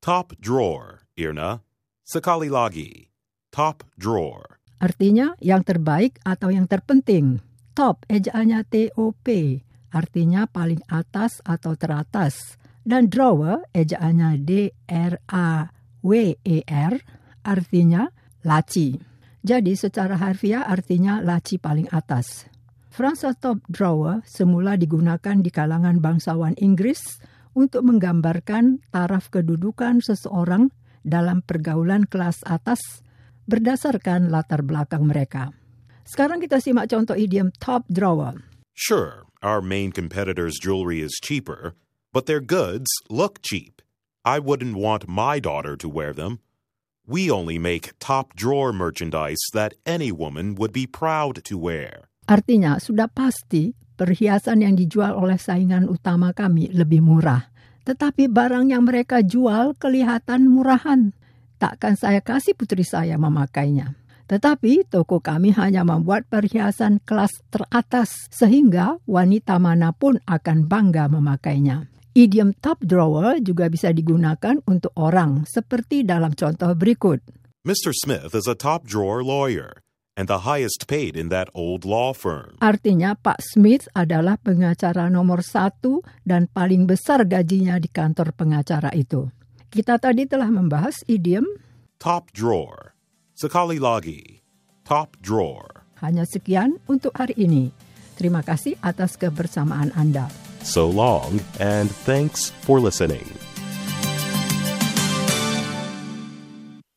Top drawer, Irna. Sekali lagi. Top drawer. Artinya yang terbaik atau yang terpenting. Top ejaannya T-O-P, artinya paling atas atau teratas. Dan drawer ejaannya D-R-A-W-E-R, artinya laci. Jadi secara harfiah artinya laci paling atas. Frasa top drawer semula digunakan di kalangan bangsawan Inggris untuk menggambarkan taraf kedudukan seseorang dalam pergaulan kelas atas berdasarkan latar belakang mereka. Sekarang kita simak contoh idiom top drawer. Sure, our main competitor's jewelry is cheaper, but their goods look cheap. I wouldn't want my daughter to wear them. We only make top drawer merchandise that any woman would be proud to wear. Artinya, sudah pasti perhiasan yang dijual oleh saingan utama kami lebih murah. Tetapi barang yang mereka jual kelihatan murahan. Takkan saya kasih putri saya memakainya. Tetapi toko kami hanya membuat perhiasan kelas teratas sehingga wanita mana pun akan bangga memakainya. Idiom top drawer juga bisa digunakan untuk orang seperti dalam contoh berikut. Mr. Smith is a top drawer lawyer and the highest paid in that old law firm. Artinya Pak Smith adalah pengacara nomor satu dan paling besar gajinya di kantor pengacara itu. Kita tadi telah membahas idiom Top drawer. Sekali lagi. Top drawer. hanya sekian untuk hari ini. Terima kasih atas kebersamaan Anda. So long, and thanks for listening.